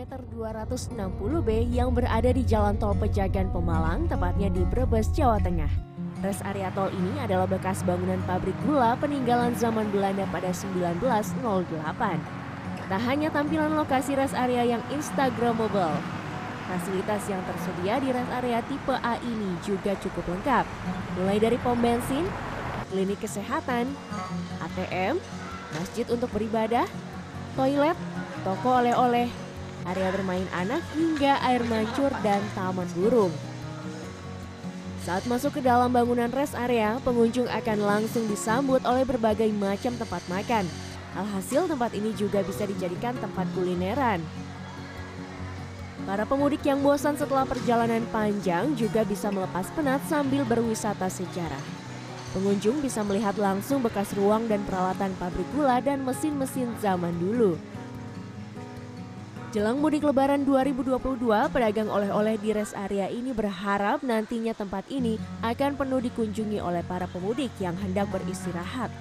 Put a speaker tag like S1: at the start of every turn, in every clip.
S1: kilometer 260B yang berada di Jalan Tol Pejagan Pemalang, tepatnya di Brebes, Jawa Tengah. Rest area tol ini adalah bekas bangunan pabrik gula peninggalan zaman Belanda pada 1908. Tak hanya tampilan lokasi rest area yang instagramable, fasilitas yang tersedia di rest area tipe A ini juga cukup lengkap. Mulai dari pom bensin, klinik kesehatan, ATM, masjid untuk beribadah, toilet, toko oleh-oleh, area bermain anak hingga air mancur dan taman burung. Saat masuk ke dalam bangunan rest area, pengunjung akan langsung disambut oleh berbagai macam tempat makan. Alhasil tempat ini juga bisa dijadikan tempat kulineran. Para pemudik yang bosan setelah perjalanan panjang juga bisa melepas penat sambil berwisata sejarah. Pengunjung bisa melihat langsung bekas ruang dan peralatan pabrik gula dan mesin-mesin zaman dulu. Jelang mudik lebaran 2022, pedagang oleh-oleh di rest area ini berharap nantinya tempat ini akan penuh dikunjungi oleh para pemudik yang hendak beristirahat.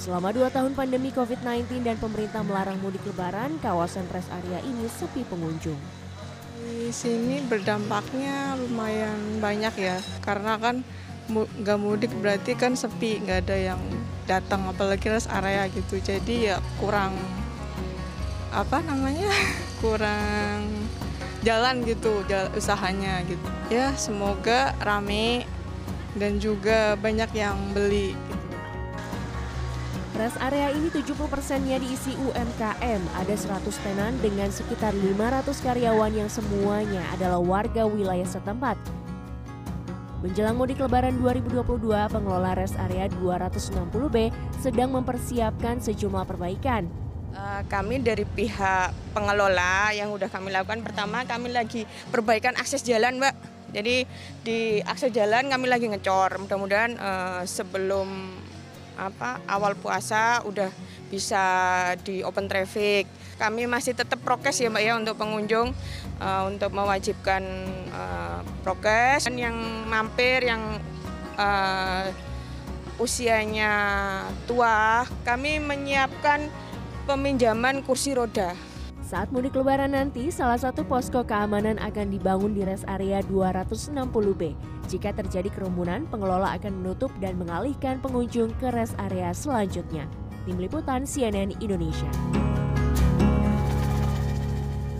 S1: Selama dua tahun pandemi COVID-19 dan pemerintah melarang mudik lebaran, kawasan rest area ini sepi pengunjung.
S2: Di sini berdampaknya lumayan banyak ya, karena kan nggak mudik berarti kan sepi, nggak ada yang datang, apalagi rest area gitu. Jadi ya kurang apa namanya kurang jalan gitu jalan, usahanya gitu ya semoga rame dan juga banyak yang beli gitu.
S1: Rest area ini 70 persennya diisi UMKM. Ada 100 tenan dengan sekitar 500 karyawan yang semuanya adalah warga wilayah setempat. Menjelang mudik lebaran 2022, pengelola rest area 260B sedang mempersiapkan sejumlah perbaikan.
S3: Uh, kami dari pihak pengelola yang sudah kami lakukan. Pertama kami lagi perbaikan akses jalan mbak. Jadi di akses jalan kami lagi ngecor. Mudah-mudahan uh, sebelum apa awal puasa udah bisa di open traffic. Kami masih tetap prokes ya mbak ya untuk pengunjung uh, untuk mewajibkan uh, prokes. Yang mampir yang uh, usianya tua kami menyiapkan peminjaman kursi roda.
S1: Saat mudik lebaran nanti, salah satu posko keamanan akan dibangun di rest area 260B. Jika terjadi kerumunan, pengelola akan menutup dan mengalihkan pengunjung ke rest area selanjutnya. Tim Liputan CNN Indonesia.